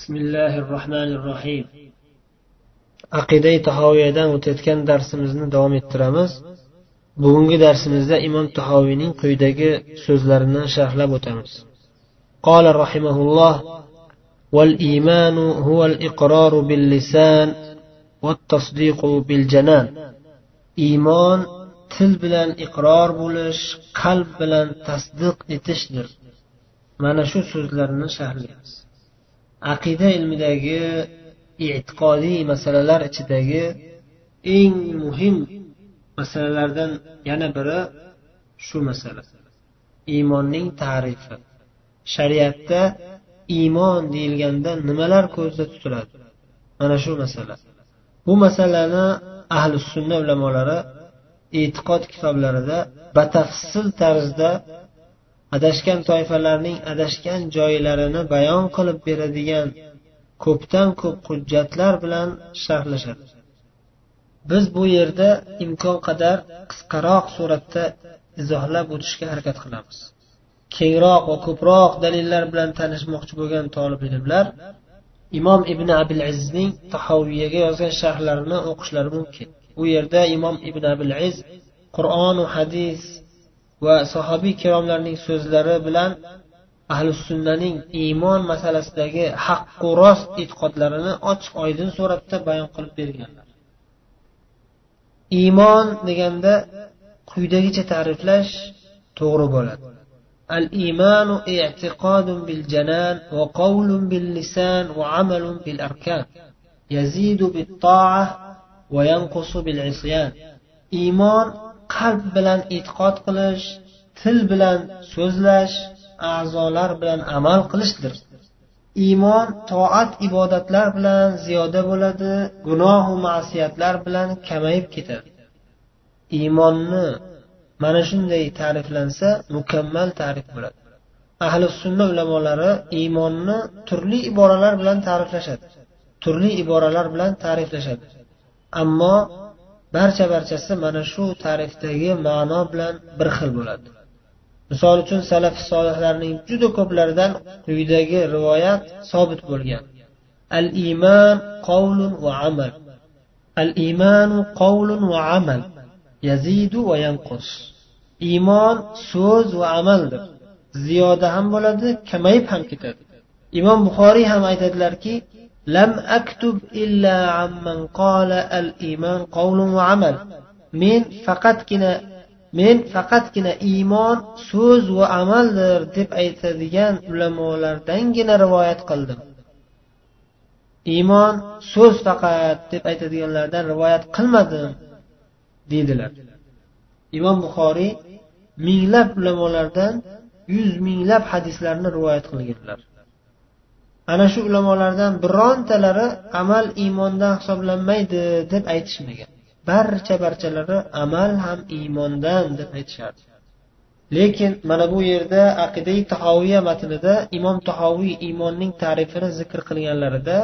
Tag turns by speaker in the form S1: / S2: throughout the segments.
S1: بسم الله الرحمن الرحيم aqida tahoviyadan o'tayotgan darsimizni davom ettiramiz bugungi darsimizda imom tahoviyning quyidagi so'zlarini sharhlab o'tamiz قال رحمه الله والإيمان هو الإقرار باللسان والتصديق بالجنان إيمان til bilan iqror bo'lish qalb bilan tasdiq etishdir mana shu so'zlarni sharhlaymiz aqida ilmidagi e'tiqodiy masalalar ichidagi eng muhim masalalardan yana biri shu masala. Iymonning tarifi. Shariatda iymon deyilganda nimalar ko'zda tutiladi? Mana shu masala. Bu masalani ahli sunna ulamolari e'tiqod kitoblarida batafsil tarzda adashgan toifalarning adashgan joylarini bayon qilib beradigan ko'pdan ko'p hujjatlar bilan sharhlashadi biz bu yerda imkon qadar qisqaroq suratda izohlab o'tishga harakat qilamiz. Kengroq va ko'proq dalillar bilan tanishmoqchi bo'lgan tolib ilmlar imom ibn abil izning tahoviyaga yozgan sharhlarini o'qishlari mumkin. U yerda imom ibn abil iz qur'onu hadis va sahobiy kiromlarning so'zlari bilan ahli sunnaning iymon masalasidagi haqqu rost e'tiqodlarini ochiq oydin suratda bayon qilib berganlar iymon deganda quyidagicha ta'riflash to'g'ri bo'ladi الإيمان اعتقاد بالجنان وقول باللسان وعمل بالأركان يزيد بالطاعة وينقص بالعصيان إيمان qalb bilan e'tiqod qilish til bilan so'zlash a'zolar bilan amal qilishdir. Iymon toat ibodatlar bilan ziyoda bo'ladi gunohu ma'siyatlar bilan kamayib ketadi. Iymonni mana shunday ta'riflansa mukammal ta'rif bo'ladi. Ahli sunna ulamolari iymonni turli iboralar bilan ta'riflashadi turli iboralar bilan ta'riflashadi. Ammo barcha barchasi mana shu ta'rifdagi ma'no bilan bir xil bo'ladi. Misol uchun salaf solihlarning juda ko'plaridan quyidagi rivoyat sobit bo'lgan. Al iymon qovlun va amal. Al iymanu qovlun va amal. Yazidu va yanqus. Iymon so'z va amaldir. Ziyoda ham bo'ladi kamayib ham ketadi. Imom buxoriy ham aytadilarki لم أكتب إلا عمن قال الإيمان قول وعمل men faqatgina men faqatgina iymon so'z va amaldir deb aytadigan ulamolardangina rivoyat qildim iymon so'z faqat deb aytadiganlardan rivoyat qilmadim deydilar imom buxoriy minglab ulamolardan yuz minglab hadislarni rivoyat qilganlar ana shu ulamolardan birontalari amal iymondan hisoblanmaydi deb aytishmagan. Barcha barchalari amal ham iymondan deb aytishardi. Lekin mana bu yerda aqidai tahoviya matnida imom tahoviy iymonning ta'rifini zikr qilganlarida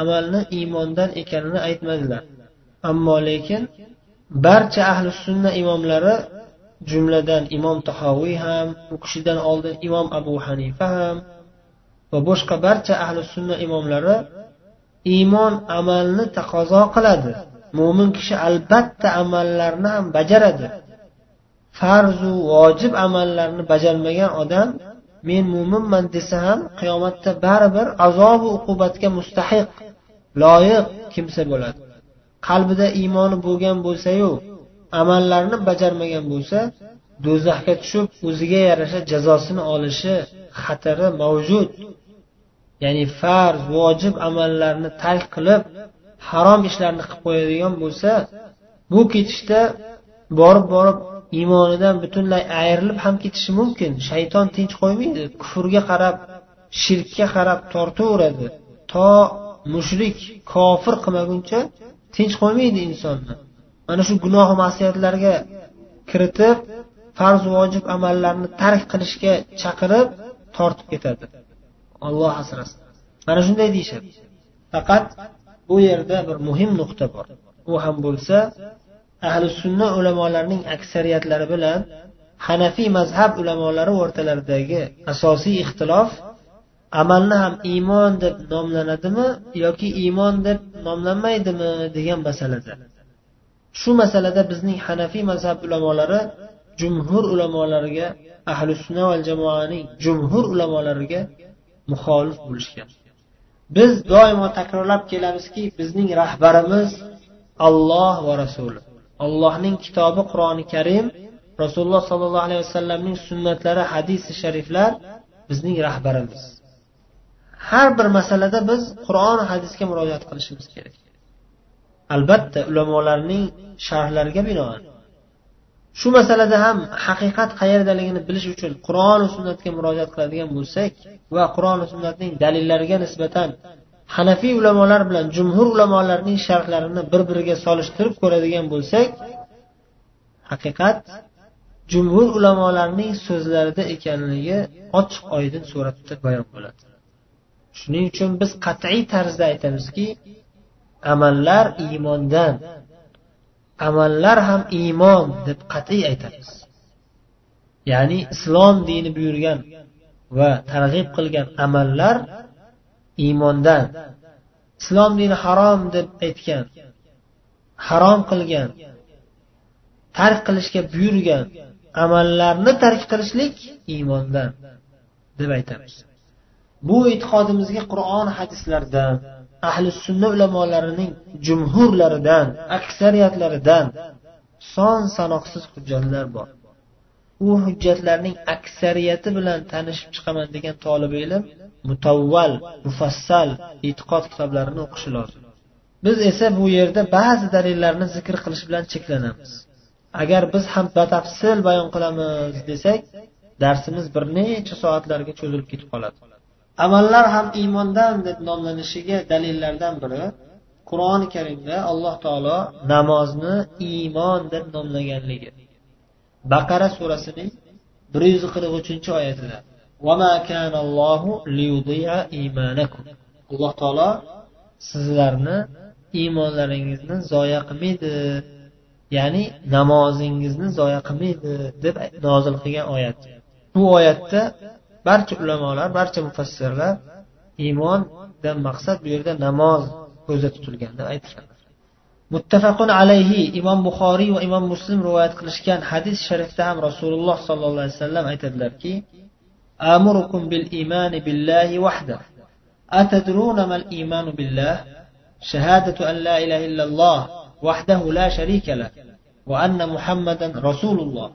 S1: amalni iymondan ekanini aytmadilar. Ammo lekin barcha ahli sunna imomlari jumladan imom tahoviy ham u kishidan oldin imom abu hanifa ham va boshqa barcha ahli sunna imomlari iymon amalni taqozo qiladi. Mo'min kishi albatta amallarni ham bajaradi. Farzu vojib amallarni bajarmagan odam men mo'minman desa ham qiyomatda baribir azobu uqubatga mustahiq loyiq kimsa bo'ladi. Qalbida iymoni bo'lgan bo'lsayu amallarni bajarmagan bo'lsa do'zaxga tushib o'ziga yarasha jazosini olishi xatari mavjud. Ya'ni farz vojib amallarni tark qilib harom ishlarni qilib qo'yadigan bo'lsa bu ketishda borib borib iymonidan butunlay ayrilib ham ketishi mumkin. Shayton tinch qo'ymaydi kufrga qarab shirkka qarab tortaveradi. To mushrik kofir qilmaguncha tinch qo'ymaydi insonni. Mana shu gunoh masiyatlarga kiritib farz vojib amallarni tark qilishga chaqirib tortib ketadi. Olloh asrasin. Mana shunday deyishadi. Faqat bu yerda bir muhim nuqta bor. U ham bo'lsa ahli sunna ulamolarining aksariyatlari bilan hanafiy mazhab ulamolari o'rtalaridagi asosiy ixtilof amalni ham iymon deb nomlanadimi yoki iymon deb nomlanmaydimi degan masalada. Shu masalada bizning hanafiy mazhab ulamolari jumhur ulamolariga ahli sunna va jamoaning jumhur ulamolariga muxolif bo'lishgan. Biz doimo takrorlab kelamizki bizning rahbarimiz alloh va rasuli allohning kitobi qur'oni karim rasululloh sollallohu alayhi vasallamning sunnatlari hadisi shariflar bizning rahbarimiz. Har bir masalada biz qur'on hadisga murojaat qilishimiz kerak. Albatta ulamolarning sharhlariga binoan shu masalada ham haqiqat qayerdaligini bilish uchun qur'on va sunnatga murojaat qiladigan bo'lsak va qur'on va sunnatning dalillariga nisbatan hanafiy ulamolar bilan jumhur ulamolarning sharhlarini bir biriga solishtirib ko'radigan bo'lsak haqiqat jumhur ulamolarning so'zlarida ekanligi ochiq oydin suratda bayon bo'ladi. Shuning uchun biz qat'iy tarzda aytamizki amallar iymondan amallar ham iymon deb qat'iy aytamiz. Ya'ni islom dini buyurgan va targ'ib qilgan amallar iymondan islom dini harom deb aytgan harom qilgan tark qilishga buyurgan amallarni tark qilishlik iymondan deb aytamiz. Bu e'tiqodimizga qur'on hadislardan ahli sunna ulamolarining jumhurlaridan aksariyatlaridan son sanoqsiz hujjatlar bor. U hujjatlarning aksariyati bilan tanishib chiqaman degan tolib ilm mutavval mufassal e'tiqod kitoblarini o'qishi lozim. Biz esa bu yerda ba'zi dalillarni zikr qilish bilan cheklanamiz. Agar biz ham batafsil bayon qilamiz desak darsimiz bir necha soatlarga cho'zilib ketib qoladi. Amallar ham iymondan deb nomlanishiga dalillardan biri qur'oni karimda alloh taolo namozni iymon deb nomlaganligi. Baqara surasining bir yuz qirq uchinchi oyatida alloh taolo sizlarni iymonlaringizni zoya qilmaydi ya'ni namozingizni zoya qilmaydi deb nozil qilgan oyat. Bu oyatda barcha ulamolar barcha mufassirlar iymondan maqsad bu yerda namoz ko'zda tutilgan deb aytganlar muttafaqun alayhi imom buxoriy va imom muslim rivoyat qilishgan hadis sharifda ham rasululloh sollallohu alayhi vasallam aytadilarki amurukum bil imani billahi wahda atadruna mal imanu billah shahadatu an la ilaha illalloh وحده لا شريك له وأن محمدا رسول الله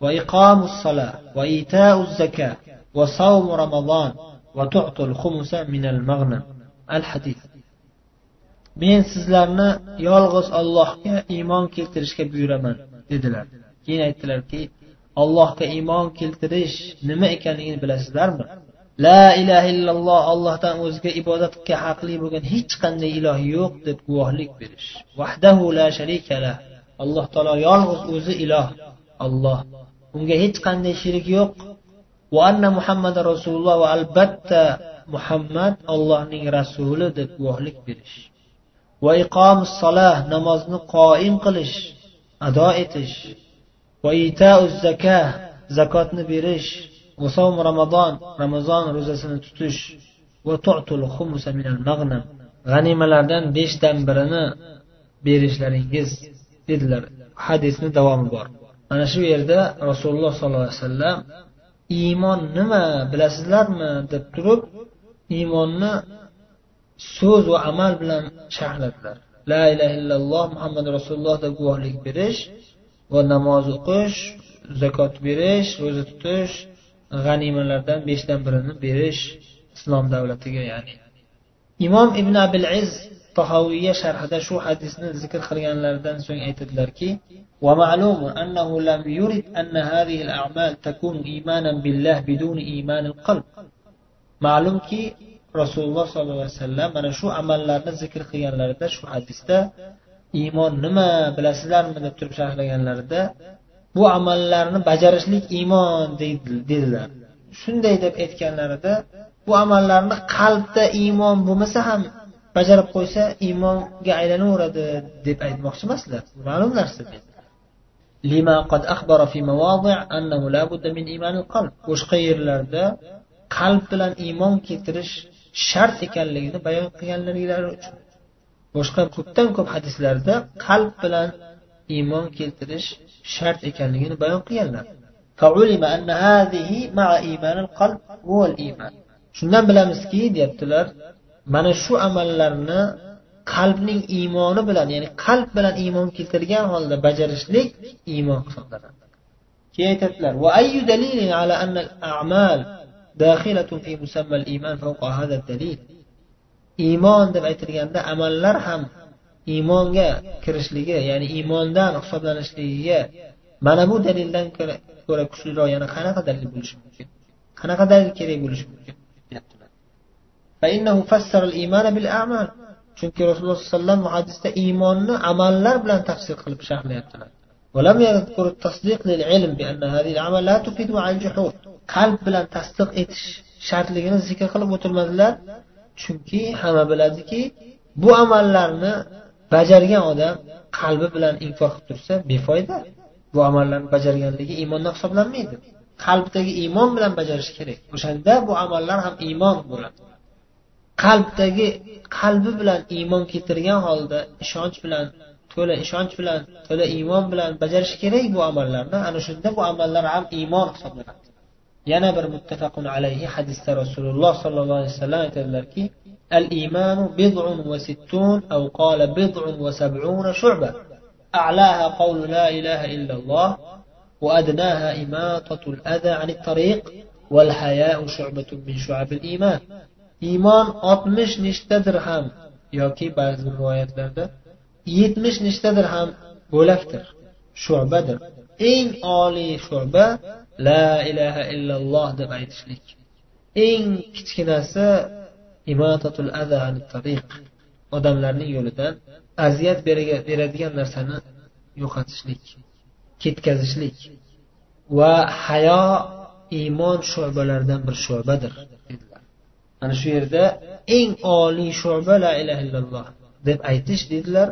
S1: وإقام الصلاة وإيتاء الزكاة وصوم رمضان وتعطي الخمس من المغنم الحديث men sizlarni yolg'iz ollohga iymon keltirishga buyuraman dedilar keyin aytdilarki allohga iymon keltirish nima ekanligini bilasizlarmi la ilaha illalloh allohdan o'zga ibodatga haqli bo'lgan hech qanday iloh yo'q deb guvohlik berish vahdahu la sharikala alloh taolo yolg'iz o'zi iloh olloh unga hech qanday sherik yo'q va anna muhammada rasululloh va albatta muhammad ollohning rasuli deb guvohlik berish. Va iqom solah namozni qoim qilish ado etish. Va itau zakah zakotni berish. Va som ramazon ramazon ro'zasini tutish. Va tu'tul xumusa minal mag'nam g'animalardan beshdan birini berishlaringiz dedilar. Hadisni davomi bor. Mana shu yerda rasululloh sollallohu alayhi vasallam iymon nima bilasizlarmi deb turib iymonni so'z va amal bilan sharhladilar. La ilaha illalloh muhammad rasululloh deb guvohlik berish va namoz o'qish zakot berish ro'za tutish g'animalardan beshdan birini berish islom davlatiga ya'ni. Imom ibn abil iz tahoviyya sharhida shu hadisni zikr qilganlaridan so'ng aytadilarki ومعلوم أنه لم يرد أن هذه الأعمال تكون إيمانا بالله بدون إيمان القلب ma'lumki rasululloh sollallohu alayhi vasallam mana shu amallarni zikr qilganlarida shu hadisda iymon nima bilasizlarmi deb turib sharhlaganlarida bu amallarni bajarishlik iymon dedilar shunday deb aytganlarida bu amallarni qalbda iymon bo'lmasa ham bajarib qo'ysa iymonga aylanaveradi deb aytmoqchi emaslar. Ma'lum narsa lima qad akhbara fi mawadi' annahu la budda min imanil qalb. Boshqa yerlarda qalb bilan iymon keltirish shart ekanligini bayon qilganlar uchun. Boshqa ko'pdan ko'p hadislarda qalb bilan iymon keltirish shart ekanligini bayon qilganlar. Shundan bilamizki deyaptilar mana shu amallarni qalbning iymoni bilan ya'ni qalb bilan iymon keltirgan holda bajarishlik iymon hisoblanadi. Keyin aytadilar iymon deb aytilganda amallar ham iymonga kirishligi ya'ni iymondan hisoblanishligiga mana bu dalildan ko'ra kuchliroq yana qanaqa dalil bo'lishi mumkin? Qanaqa dalil kerak bo'lishi mumkin? Chunki rasululloh sallallohu alayhi vasallam hadisda iymonni amallar bilan tafsir qilib sharhlayaptilar qalb bilan tasdiq etish shartligini zikr qilib o'tirmadilar. Chunki hamma biladiki bu amallarni bajargan odam qalbi bilan inkor qilib tursa befoyda. Bu amallarni bajarganligi iymondan hisoblanmaydi. Qalbdagi iymon bilan bajarish kerak. O'shanda bu amallar ham iymon bo'ladi. qalbdagi qalbi bilan iymon keltirgan holda ishonch bilan to'la ishonch bilan to'la iymon bilan bajarish kerak bu amallarni ana shunda bu amallar ham iymon hisoblanadi yana bir muttafaqun alayhi hadisda rasululloh sollallohu alayhi vasallam aytadilarki الإيمان بضع وستون أو قال بضع وسبعون شعبة أعلاها قول لا إله إلا الله وأدناها إماطة الأذى عن الطريق والحياء شعبة من شعب الإيمان iymon oltmish nechtadir ham yoki ba'zi rivoyatlarda yetmish nechtadir ham bo'lakdir shu'badir. Eng oliy shu'ba la ilaha illalloh deb aytishlik. Eng kichkinasi imotatul tariq odamlarning yo'lidan aziyat beradigan narsani yo'qotishlik ketkazishlik va hayo iymon shu'balaridan bir shu'badir. Ana shu yerda eng oliy shu'ba la ilaha illalloh deb aytish dedilar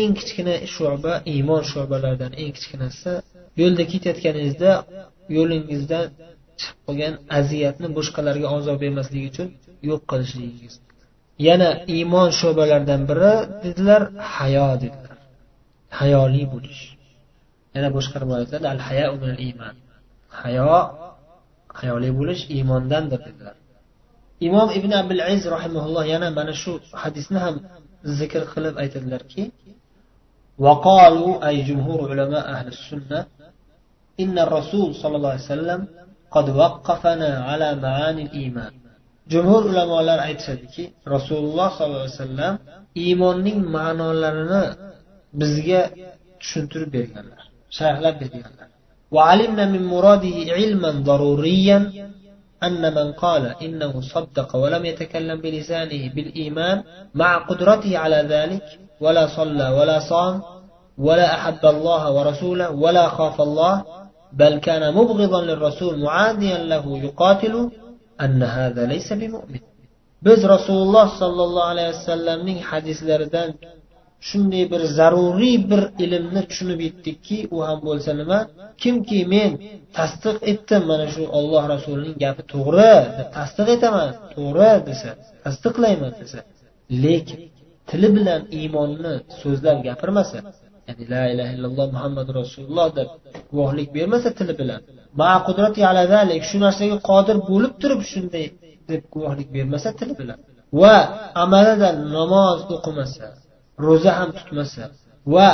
S1: eng kichkina shu'ba iymon shu'balaridan eng kichkinasi yo'lda ketayotganingizda yo'lingizdan chiqib qolgan aziyatni boshqalarga ozor bermaslik uchun yo'q qilishligingiz. Yana iymon shu'balaridan biri dedilar hayo dedilar. Hayoli bo'lish. Yana boshqa rivoyatlarda al hayo hayo hayoli bo'lish iymondandir dedilar. imom ibn abil iz rahimaulloh yana mana shu hadisni ham zikr qilib aytadilarki وقالوا أي جمهور علماء أهل السنة إن الرسول صلى الله عليه وسلم قد وقفنا على معاني الإيمان jumhur ulamolar aytishadiki rasululloh sollallohu alayhi vasallam iymonning ma'nolarini bizga tushuntirib berganlar sharhlab berganlar وعلمنا من مراده علما ضروريا أن من قال إنه صدق ولم يتكلم بلسانه بالإيمان مع قدرته على ذلك ولا صلى ولا صام ولا أحب الله ورسوله ولا خاف الله بل كان مبغضا للرسول معاديا له يقاتل biz rasululloh sollallohu alayhi vasallamning hadislaridan shunday bir zaruriy bir ilmni tushunib yetdikki u ham bo'lsa nima? Kimki men tasdiq etdim mana shu olloh rasulining gapi to'g'ri deb tasdiq etaman. To'g'ri desa tasdiqlayman desa. Lekin tili bilan iymonni so'zlab gapirmasa ya'ni la ilaha illalloh muhammad rasululloh deb guvohlik bermasa tili bilan baqudrati ala zalik shu narsaga qodir bo'lib turib shunday deb guvohlik bermasa tili bilan va amalidan namoz o'qimasa ro'za ham tutmasa va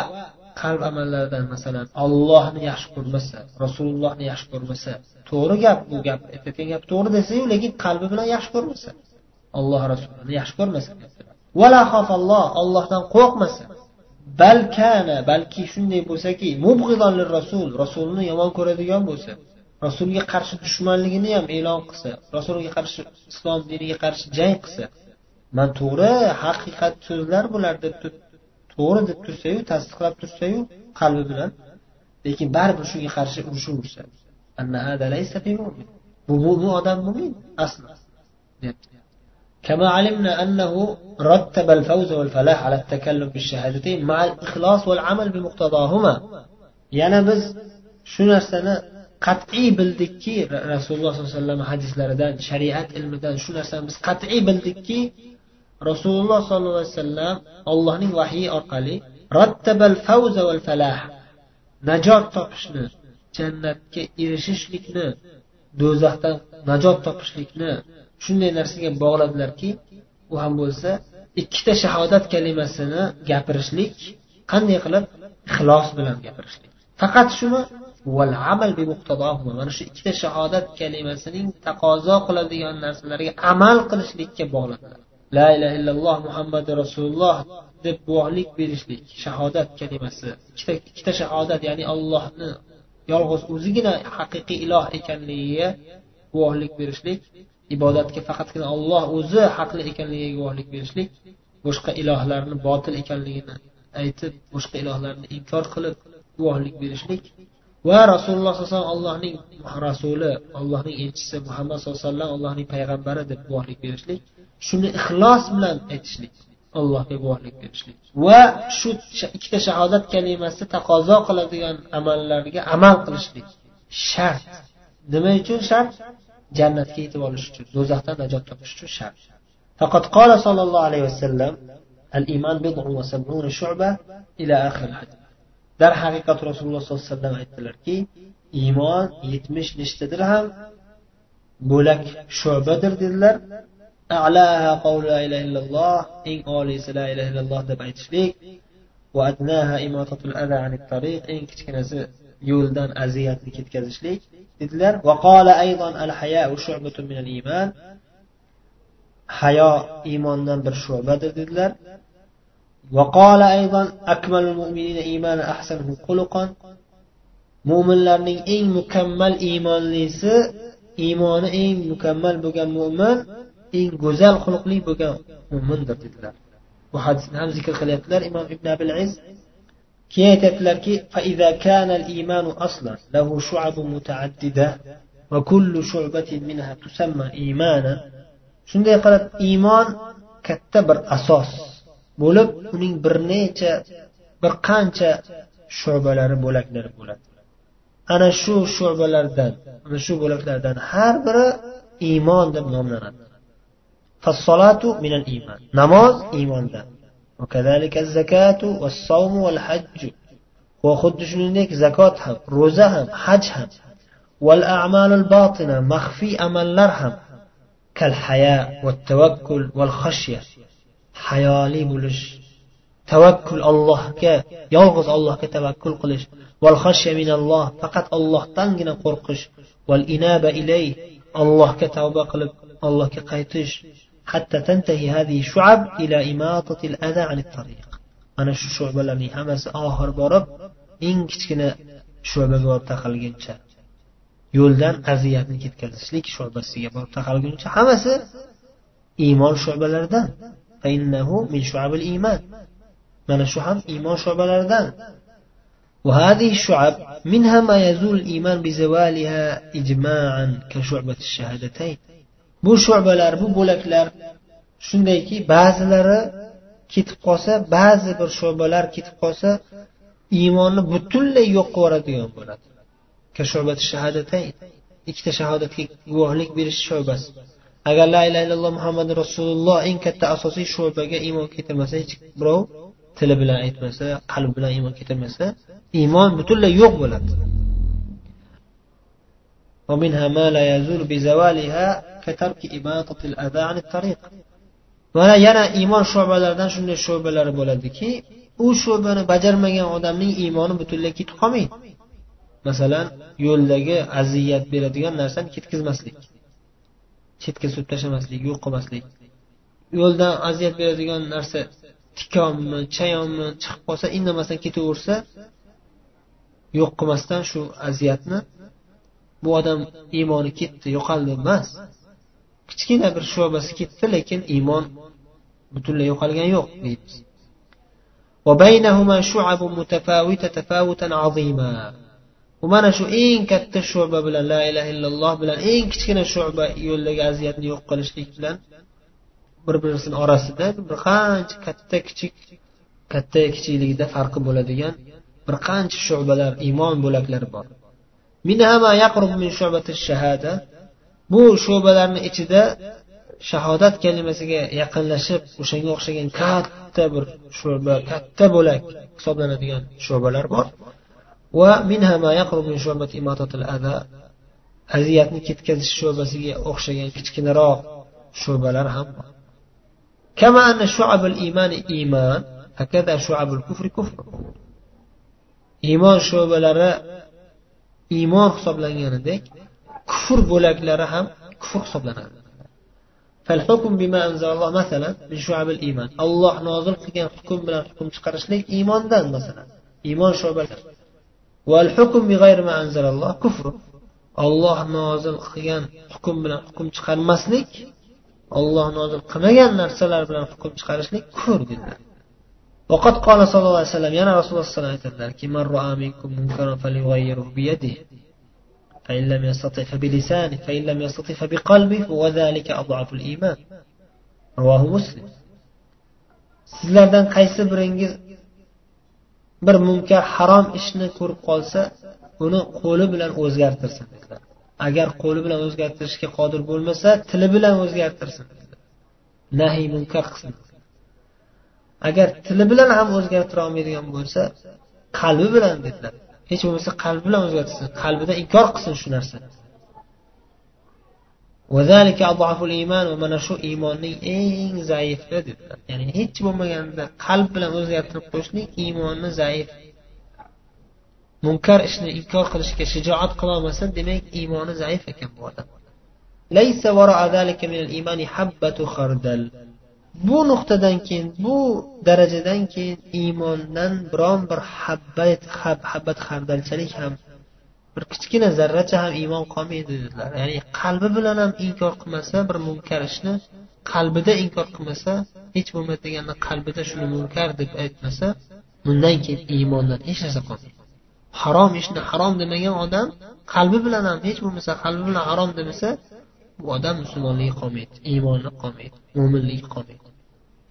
S1: qalb amallaridan masalan ollohni yaxshi ko'rmasa rasulullohni yaxshi ko'rmasa to'g'ri gap bu gap aytayotgan gap to'g'ri desayu lekin qalbi bilan yaxshi ko'rmasa olloh rasulini yaxshi ko'rmasa ollohdan qo'rqmasa balkana balki shunday bo'lsaki rasul rasulni yomon ko'radigan bo'lsa rasulga qarshi dushmanligini ham e'lon qilsa rasulga qarshi islom diniga qarshi jang qilsa man to'g'ri haqiqat so'zlar bular deb to'g'ri deb tursayu tasdiqlab tursayu qalbi bilan lekin baribir shunga qarshi urushaversa bu mo'min odam mo'min asli كما علمنا أنه رتب الفوز والفلاح على التكلم بالشهادتين مع الإخلاص والعمل بمقتضاهما يعني biz shu narsani qat'iy bildikki rasululloh sollallohu alayhi vasallam hadislaridan shariat ilmidan shu narsani biz qat'iy bildikki rasululloh sollallohu alayhi vasallam allohning vahyi orqali rattabal fawza val falah najot topishni jannatga erishishlikni do'zaxdan najot topishlikni shunday narsaga bog'ladilarki u ham bo'lsa ikkita shahodat kalimasini gapirishlik qanday qilib? Ixlos bilan gapirishlik. Faqat shuni mana shu ikkita shahodat kalimasining taqozo qiladigan narsalarga amal qilishlikka bog'ladilar. La ilaha illalloh muhammadu rasululloh deb guvohlik berishlik shahodat kalimasi. Ikkita ikkita shahodat ya'ni allohni yolg'iz o'zigina haqiqiy iloh ekanligiga guvohlik berishlik ibodatga faqatgina olloh o'zi haqli ekanligiga guvohlik berishlik boshqa ilohlarni botil ekanligini aytib boshqa ilohlarni inkor qilib guvohlik berishlik va rasululloh sallallohu alayhi vasallam allohning rasuli allohning elchisi muhammad sallallohu alayhi vasallam allohning payg'ambari deb guvohlik berishlik. shuni ixlos bilan aytishlik allohga guvohlik berishlik va shu ikkita shahodat kalimasi taqozo qiladigan amallarga amal qilishlik shart nima uchun shart jannatga yetib olish uchun do'zaxdan najot topish uchun shart faqat qola sollallohu alayhi vasallam الإيمان بضع وسبعون شعبة إلى آخر الحديث darhaqiqat rasululloh sollallohu alayhi vasallam aytdilarki iymon yetmish nechtadir ham bo'lak shu'badir dedilar a'laha qawlu la ilaha illalloh eng oliysi la ilaha illalloh deb aytishlik va adnaha imotatul adha anit tariq eng kichkinasi yo'ldan aziyatni ketkazishlik dedilar va qala aydan al haya'u shu'batun min al iymon hayo iymondan bir shu'badir dedilar وقال أيضا أكمل المؤمنين إيمانا أحسنهم خلقا mo'minlarning eng mukammal iymonlisi iymoni eng mukammal bo'lgan mo'min eng go'zal xulqli bo'lgan mo'mindir dedilar. Bu hadisni ham zikr qilyaptilar imom ibn abil iz keyin aytyaptilarki shunday qilib iymon katta bir asos bo'lib uning bir necha bir qancha shubalari bo'laklari bo'ladi. Ana shu shubalardan ana shu bo'laklardan har biri iymon deb nomlanadi. فالصلاة من الإيمان. نماز إيمان دا. وكذلك الزكاة والصوم والحج. وخد شنينك زكاة هم روزة هم حج هم. والأعمال الباطنة مخفي أمل لرهم كالحياء والتوكل والخشية. حيالي بلش توكل الله ك يلغز الله كتوكل قليش والخشية من الله فقط الله تنجن قرقش. والإنابة إليه الله كتوبة قلب الله كقيتش. حتى تنتهي هذه الشعب إلى إماطة الأذى عن الطريق ana shu shu'balarning hammasi oxiri borib eng kichkina shu'baga borib taqalguncha yo'ldan aziyatni ketkazishlik shu'basiga borib taqalguncha hammasi iymon shu'balaridan فإنه من شعب الإيمان من الشعب إيمان شعب الأردان وهذه الشعب منها ما يزول الإيمان بزوالها إجماعا كشعبة الشهادتين Bu shu'balar bu bo'laklar shundayki ba'zilari ketib qolsa ba'zi bir shu'balar ketib qolsa iymonni butunlay yo'q qilib yuboradigan bo'ladi. Ikkita shahodatga guvohlik berish sho'basi. Agar la illaha illalloh muhammad rasululloh eng katta asosiy sho'baga iymon keltirmasa hech birov tili bilan aytmasa qalbi bilan iymon keltirmasa iymon butunlay yo'q bo'ladi. ومنها ما لا يزول بزوالها كترك إماطة الأذى عن الطريق. mana yana iymon sho'balaridan shunday sho'balari bo'ladiki u sho'bani bajarmagan odamning iymoni butunlay ketib qolmaydi. Masalan yo'ldagi aziyat beradigan narsani ketkazmaslik chetga surib tashlamaslik yo'q qilmaslik. Yo'ldan aziyat beradigan narsa tikonmi chayonmi chiqib qolsa indamasdan ketaversa yo'q qilmasdan shu aziyatni bu odam iymoni ketdi yo'qoldi emas. Kichkina bir sho'basi ketdi lekin iymon butunlay yo'qolgan yo'q deymiz u mana shu eng katta sho'ba bilan la ilaha illalloh bilan eng kichkina sho'ba yo'ldagi aziyatni yo'q qilishlik bilan bir birisini orasida bir qancha katta kichik katta kichikligida farqi bo'ladigan bir qancha shu'balar iymon bo'laklari bor. bu shu'balarni ichida shahodat kalimasiga yaqinlashib o'shanga o'xshagan katta bir shu'ba katta bo'lak hisoblanadigan shu'balar bor va aziyatni ketkazish shu'basiga o'xshagan kichkinaroq shu'balar ham bor كما أن شعب الإيمان إيمان هكذا شعب الكفر كفر iymon shu'balari iymon hisoblanganidek kufr bo'laklari ham kufr hisoblanadi. Masalan iymon. Alloh nozil qilgan hukm bilan hukm chiqarishlik iymondan masalan. Iymon sho'balari. Olloh nozil qilgan hukm bilan hukm chiqarmaslik olloh nozil qilmagan narsalar bilan hukm chiqarishlik kufr deyiladi وقد قال صلى الله عليه وسلم yana rasululloh sallallohu alayhi aytadilarki من رأى منكم منكرا فليغيره بيده فإن لم يستطع فبلسانه فإن لم يستطع فبقلبه وذلك أضعف الإيمان رواه مسلم sizlardan qaysi biringiz bir munkar harom ishni ko'rib qolsa uni qo'li bilan o'zgartirsin dedilar agar qo'li bilan o'zgartirishga qodir bo'lmasa tili bilan o'zgartirsin nahiy munkar qilsin Agar tili bilan ham o'zgartira olmaydigan bo'lsa qalbi bilan dedilar hech bo'lmasa qalbi bilan o'zgartirsin qalbida inkor qilsin shu narsani mana shu iymonning eng zaifi dedilar ya'ni hech bo'lmaganda qalb bilan o'zgartirib qo'yishlik iymonni zaif munkar ishni inkor qilishga shijoat qilolmasa demak iymoni zaif ekan bu odam. Bu nuqtadan keyin bu darajadan keyin iymondan biron bir habbat habbat xardalchalik ham bir kichkina zarracha ham iymon qolmaydi dedilar. Ya'ni qalbi bilan ham inkor qilmasa bir munkar ishni qalbida inkor qilmasa hech bo'lmasa deganda qalbida shuni munkar deb aytmasa bundan keyin iymondan hech narsa qolmaydi. Harom ishni harom demagan odam qalbi bilan ham hech bo'lmasa qalbi bilan harom demasa bu odam musulmonligi qolmaydi iymoni qolmaydi mo'minligi qolmaydi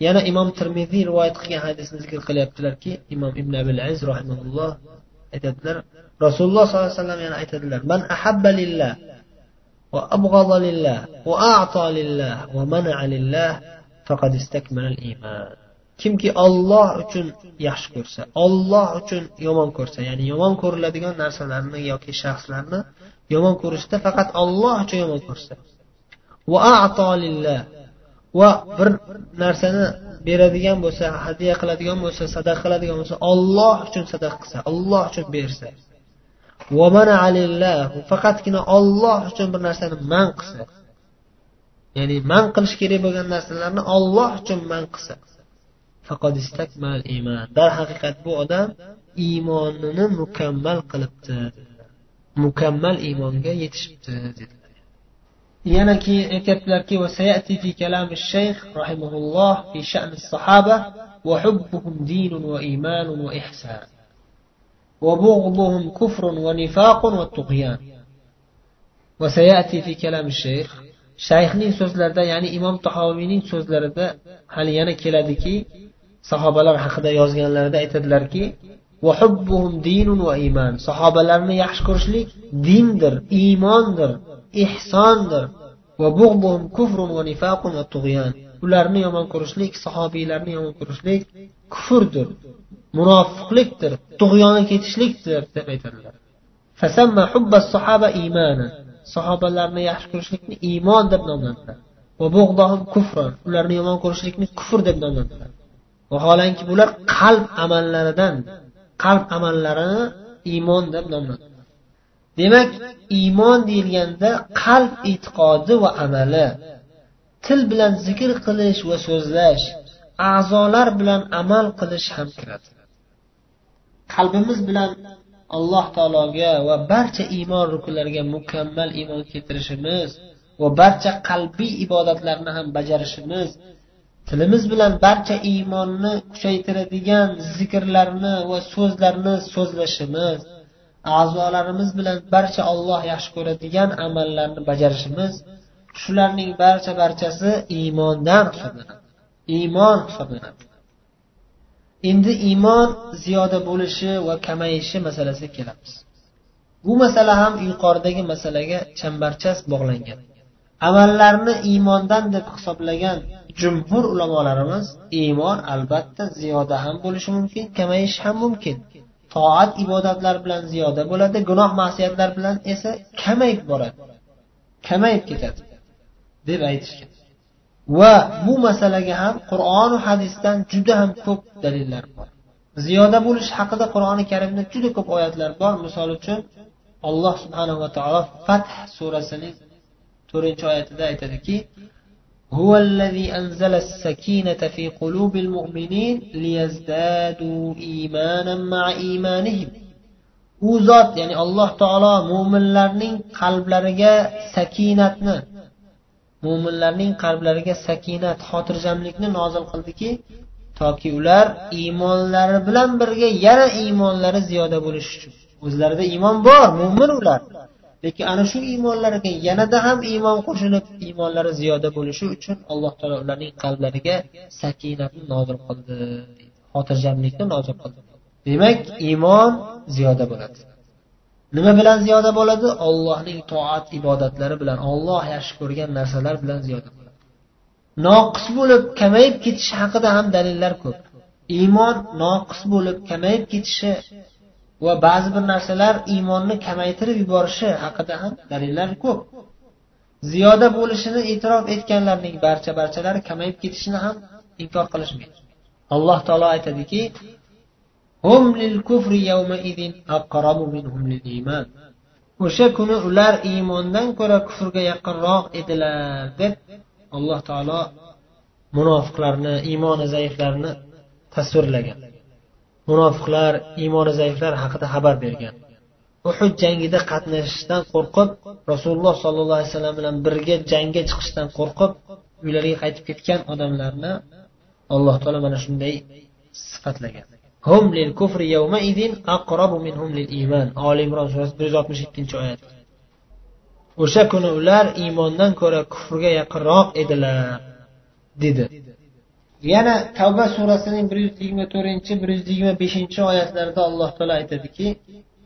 S1: yana imom termiziy rivoyat qilgan hadisni zikr qilyaptilarki imom ibn abil aziz rahimaulloh aytadilar rasululloh sollallohu alayhi vasallam yana aytadilar man ahabba lillah va abg'ada lillah va a'ta lillah va mana'a lillah faqad istakmala al-iman. Kimki olloh uchun yaxshi ko'rsa olloh uchun yomon ko'rsa ya'ni yomon ko'riladigan narsalarni yoki shaxslarni yomon ko'rishda faqat olloh uchun yomon ko'rsa va bir narsani beradigan bo'lsa hadya qiladigan bo'lsa sadaqa qiladigan bo'lsa olloh uchun sadaqa qilsa olloh uchun bersa. Faqatgina olloh uchun bir narsani man qilsa. Ya'ni man qilish kerak bo'lgan narsalarni olloh uchun man qilsa. Darhaqiqat bu odam iymonini mukammal qilibdi. Mukammal iymonga yetishibdi dedi. yana keyin aytyaptilarki في كلام الشيخ رحمه الله في شأن الصحابة وحبهم دين وإيمان وإحسان وبغضهم كفر ونفاق والطغيان وسيأتي في كلام الشيخ shayxning so'zlarida ya'ni imom tahoviyning so'zlarida hali yana keladiki sahobalar haqida yozganlarida aytadilarki sahobalarni yaxshi ko'rishlik dindir iymondir ehsondir ularni yomon ko'rishlik sahobiylarni yomon ko'rishlik kufrdir munofiqlikdir tug'yonga ketishlikdir deb aytadilar. Sahobalarni yaxshi ko'rishlikni iymon deb nomladilar. Ularni yomon ko'rishlikni kufr deb nomladilar. Vaholanki bular qalb amallaridan qalb amallarini iymon deb nomladilar. Demak iymon deyilganda qalb e'tiqodi va amali til bilan zikr qilish va so'zlash a'zolar bilan amal qilish ham kiradi. Qalbimiz bilan alloh taologa va barcha iymon rukunlariga mukammal iymon keltirishimiz va barcha qalbiy ibodatlarni ham bajarishimiz tilimiz bilan barcha iymonni kuchaytiradigan zikrlarni va so'zlarni so'zlashimiz a'zolarimiz bilan barcha olloh yaxshi ko'radigan amallarni bajarishimiz shularning barcha barchasi iymondan hisoblanadi. Iymon hisoblanadi. Endi iymon ziyoda bo'lishi va kamayishi masalasiga kelamiz. Bu masala ham yuqoridagi masalaga chambarchas bog'langan. Amallarni iymondan deb hisoblagan jumhur ulamolarimiz iymon albatta ziyoda ham bo'lishi mumkin kamayishi ham mumkin. Toat ibodatlar bilan ziyoda bo'ladi gunoh masiyatlar bilan esa kamayib boradi. Kamayib ketadi deb aytishgan. Va bu masalaga ham qur'onu hadisdan juda ham ko'p dalillar bor. Ziyoda bo'lish haqida qur'oni karimda juda ko'p oyatlar bor. Misol uchun alloh subhanava taolo fath surasining to'rtinchi oyatida aytadiki هو الذي أنزل السكينة في قلوب المؤمنين ليزدادوا إيمانا مع إيمانهم u zot ya'ni alloh taolo mo'minlarning qalblariga sakinatni mo'minlarning qalblariga sakinat xotirjamlikni nozil qildiki toki ular iymonlari bilan birga yana iymonlari ziyoda bo'lishi uchun o'zlarida iymon bor mo'min ular Lekin ana shu iymonlariga yanada ham iymon qo'shilib iymonlari ziyoda bo'lishi uchun alloh taolo ularning qalblariga sakinatni nozil qildi. Xotirjamlikni nozil qildi. Demak iymon ziyoda bo'ladi. Nima bilan ziyoda bo'ladi? Ollohning toat ibodatlari bilan olloh yaxshi ko'rgan narsalar bilan ziyoda bo'ladi. Noqis bo'lib kamayib ketishi haqida ham dalillar ko'p. Iymon noqis bo'lib kamayib ketishi va ba'zi bir narsalar iymonni kamaytirib yuborishi haqida ham dalillar ko'p. Ziyoda bo'lishini e'tirof etganlarning barcha barchalari kamayib ketishini ham inkor qilishmaydi. Alloh taolo aytadiki o'sha kuni ular iymondan ko'ra kufrga yaqinroq edilar deb alloh taolo munofiqlarni iymoni zaiflarni tasvirlagan. Munofiqlar iymoni zaiflar haqida xabar bergan. Uhud jangida qatnashishdan qo'rqib rasululloh sollallohu alayhi vasallam bilan birga jangga chiqishdan qo'rqib uylariga qaytib ketgan odamlarni alloh taolo mana shunday sifatlagan. Hum lil kufri yawmaidin aqrabu minhum lil iymon oli imron surasi bir yuz oltmish ikkinchi oyat. O'sha kuni ular iymondan ko'ra kufrga yaqinroq edilar dedi. yana tavba surasining bir yuz yigirma to'rtinchi bir yuz yigirma beshinchi oyatlarida alloh taolo aytadiki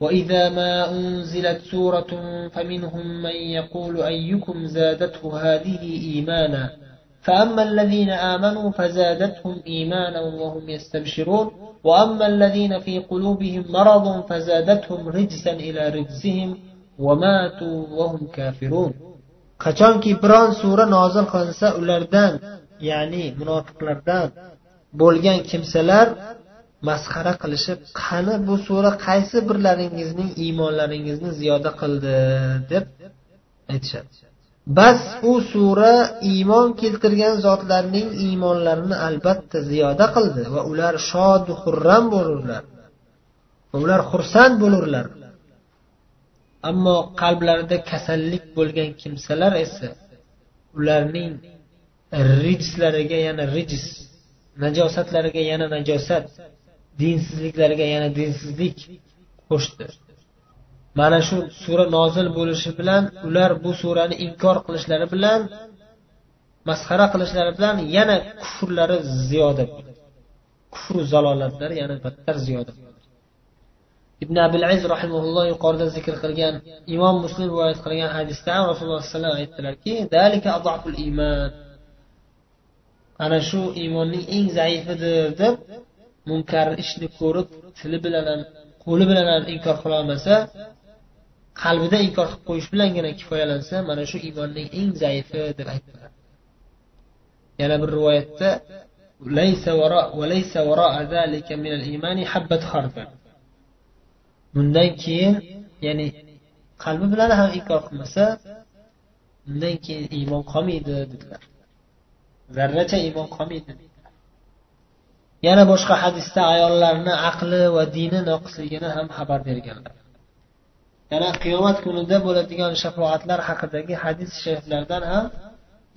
S1: وإذا ما أنزلت سورة فمنهم من يقول أيكم زادته هذه إيمانا فأما الذين آمنوا فزادتهم إيمانا وهم يستبشرون وأما الذين في قلوبهم مرض فزادتهم رجسا إلى رجسهم وماتوا وهم كافرون qachonki biron sura nozil qilinsa ulardan ya'ni munofiqlardan bo'lgan kimsalar masxara qilishib qani bu sura qaysi birlaringizning iymonlaringizni ziyoda qildi deb aytishadi. Bas u sura iymon keltirgan zotlarning iymonlarini albatta ziyoda qildi va ular shodu xurram bo'lurlar. Va ular xursand bo'lurlar. Ammo qalblarida kasallik bo'lgan kimsalar esa ularning rijslariga yana rijs najosatlariga yana najosat dinsizliklariga yana dinsizlik qo'shdi. Mana shu sura nozil bo'lishi bilan ular bu surani inkor qilishlari bilan masxara qilishlari bilan yana kufrlari ziyoda kufru zalolatlari yana battar ziyoda ibn abil aziz rahimaulloh yuqorida zikr qilgan imom muslim rivoyat qilgan hadisda rasululloh sallallohu alayhi vasallam aytdilarki ana shu iymonning eng zaifidir deb munkar ishni ko'rib tili bilan ham qo'li bilan ham inkor qilolmasa qalbida inkor qilib qo'yish bilangina kifoyalansa mana shu iymonning eng zaifi deb aytdilar. Yana bir rivoyatda bundan keyin ya'ni qalbi bilan ham inkor qilmasa undan keyin iymon qolmaydi dedilar. Zarracha iymon qolmaydi. Yana boshqa hadisda ayollarni aqli va dini noqisligini ham xabar berganlar. Yana qiyomat kunida bo'ladigan shafoatlar haqidagi hadis shariflardan ham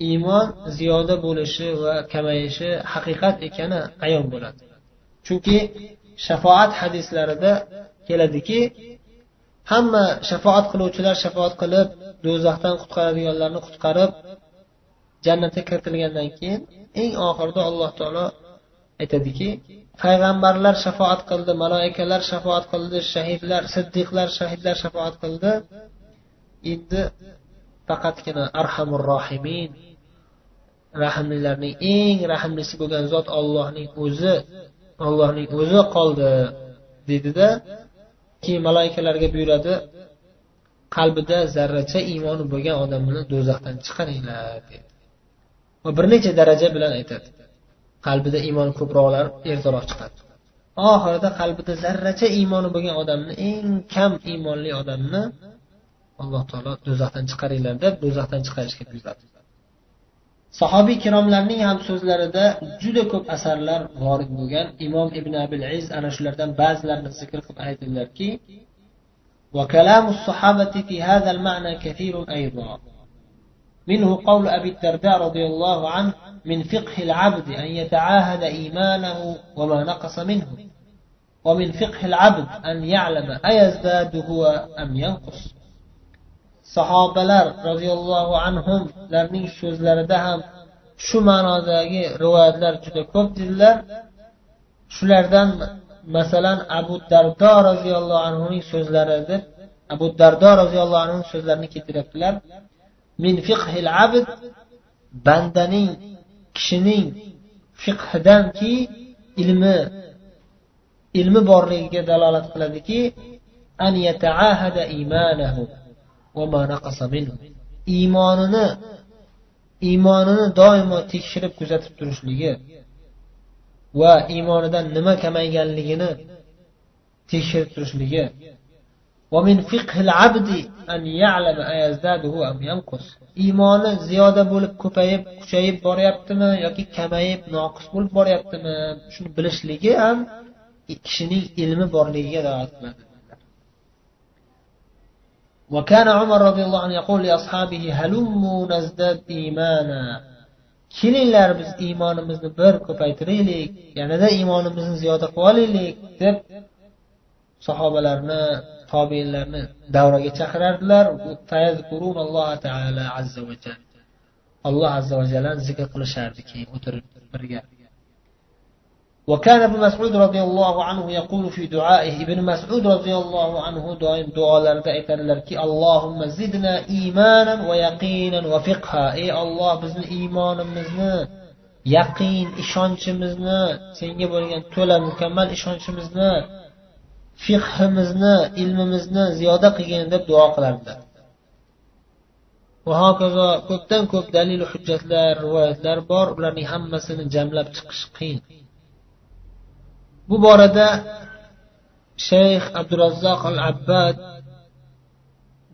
S1: iymon ziyoda bo'lishi va kamayishi haqiqat ekani ayon bo'ladi. Chunki shafoat hadislarida keladiki hamma shafoat qiluvchilar shafoat qilib do'zaxdan qutqaradiganlarni qutqarib jannatga kiritilgandan keyin eng oxirida alloh taolo aytadiki payg'ambarlar shafoat qildi maloikalar shafoat qildi shahidlar siddiqlar shahidlar shafoat qildi. Endi faqatgina arhamur rohimin rahmlilarning eng rahmlisi bo'lgan zot ollohning o'zi ollohning o'zi qoldi deydida keyin maloikalarga buyuradi qalbida zarracha iymoni bo'lgan odamni do'zaxdan chiqaringlar dedi. va bir necha daraja bilan aytadi qalbida iymon ko'proqlar ertaroq chiqadi oxirida qalbida zarracha iymoni bo'lgan odamni eng kam iymonli odamni alloh taolo do'zaxdan chiqaringlar deb do'zaxdan chiqarishga buyuradi sahobiy ikromlarning ham so'zlarida juda ko'p asarlar vorid bo'lgan imom ibn abil iz ana shulardan ba'zilarini zikr qilib aytdilarki وكلام الصحابة في هذا المعنى كثير أيضا منه قول أبي الدرداء رضي الله عنه من فقه العبد أن يتعاهد إيمانه وما نقص منه ومن فقه العبد أن يعلم أيزداد هو أم ينقص sahobalar roziyallohu anhularning so'zlarida ham shu ma'nodagi rivoyatlar juda ko'p dedilar shulardan masalan abu dardo roziyallohu anhuning so'zlari deb abu dardo roziyallohu anhu so'zlarini keltiryaptilar min fiqhil abd bandaning kishining fiqhidanki ilmi ilmi borligiga dalolat qiladiki an yataahada imanahu iymonini iymonini doimo tekshirib kuzatib turishligi va iymonidan nima kamayganligini tekshirib turishligi iymoni ziyoda bo'lib ko'payib kuchayib boryaptimi yoki kamayib noqis bo'lib boryaptimi shuni bilishligi ham kishining ilmi borligiga dalolat qiladi وكان عمر رضي الله عنه يقول لأصحابه هلموا نزداد إيمانا kelinglar biz iymonimizni bir ko'paytiraylik yanada iymonimizni ziyoda qilib olaylik deb sahobalarni tobeinlarni davraga chaqirardilar alloh azza va jallani zikr qilishardi keyin o'tirib birga وكان ابن مسعود رضي الله عنه يقول في دعائه ابن مسعود رضي الله عنه دائم دعاء لك اللهم زدنا إيمانا ويقينا وفقها أي الله بزن إيمان مزنا yaqin ishonchimizni senga bo'lgan to'la mukammal ishonchimizni fiqhimizni ilmimizni ziyoda qilgin deb duo qilardilar va hokazo ko'pdan ko'p dalil hujjatlar rivoyatlar bor ularning hammasini jamlab chiqish qiyin. Bu borada shayx abdurazzoq al abbad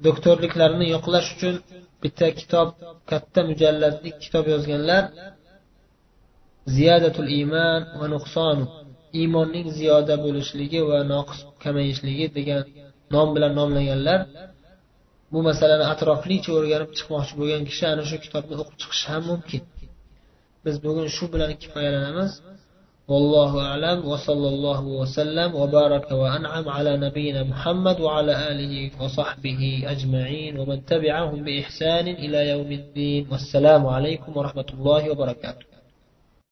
S1: doktorliklarini yo'qlash uchun bitta kitob katta mujalladli kitob yozganlar ziyadatul iymon va nuqsonu. iymonning ziyoda bo'lishligi va noqis kamayishligi degan nom bilan nomlaganlar bu masalani atroflicha o'rganib chiqmoqchi bo'lgan kishi ana shu kitobni o'qib chiqishi ham mumkin biz bugun shu bilan kifoyalanamiz والله أعلم وصلى الله وسلم وبارك وأنعم على نبينا محمد وعلى آله وصحبه أجمعين ومن تبعهم بإحسان إلى يوم الدين والسلام عليكم ورحمة الله وبركاته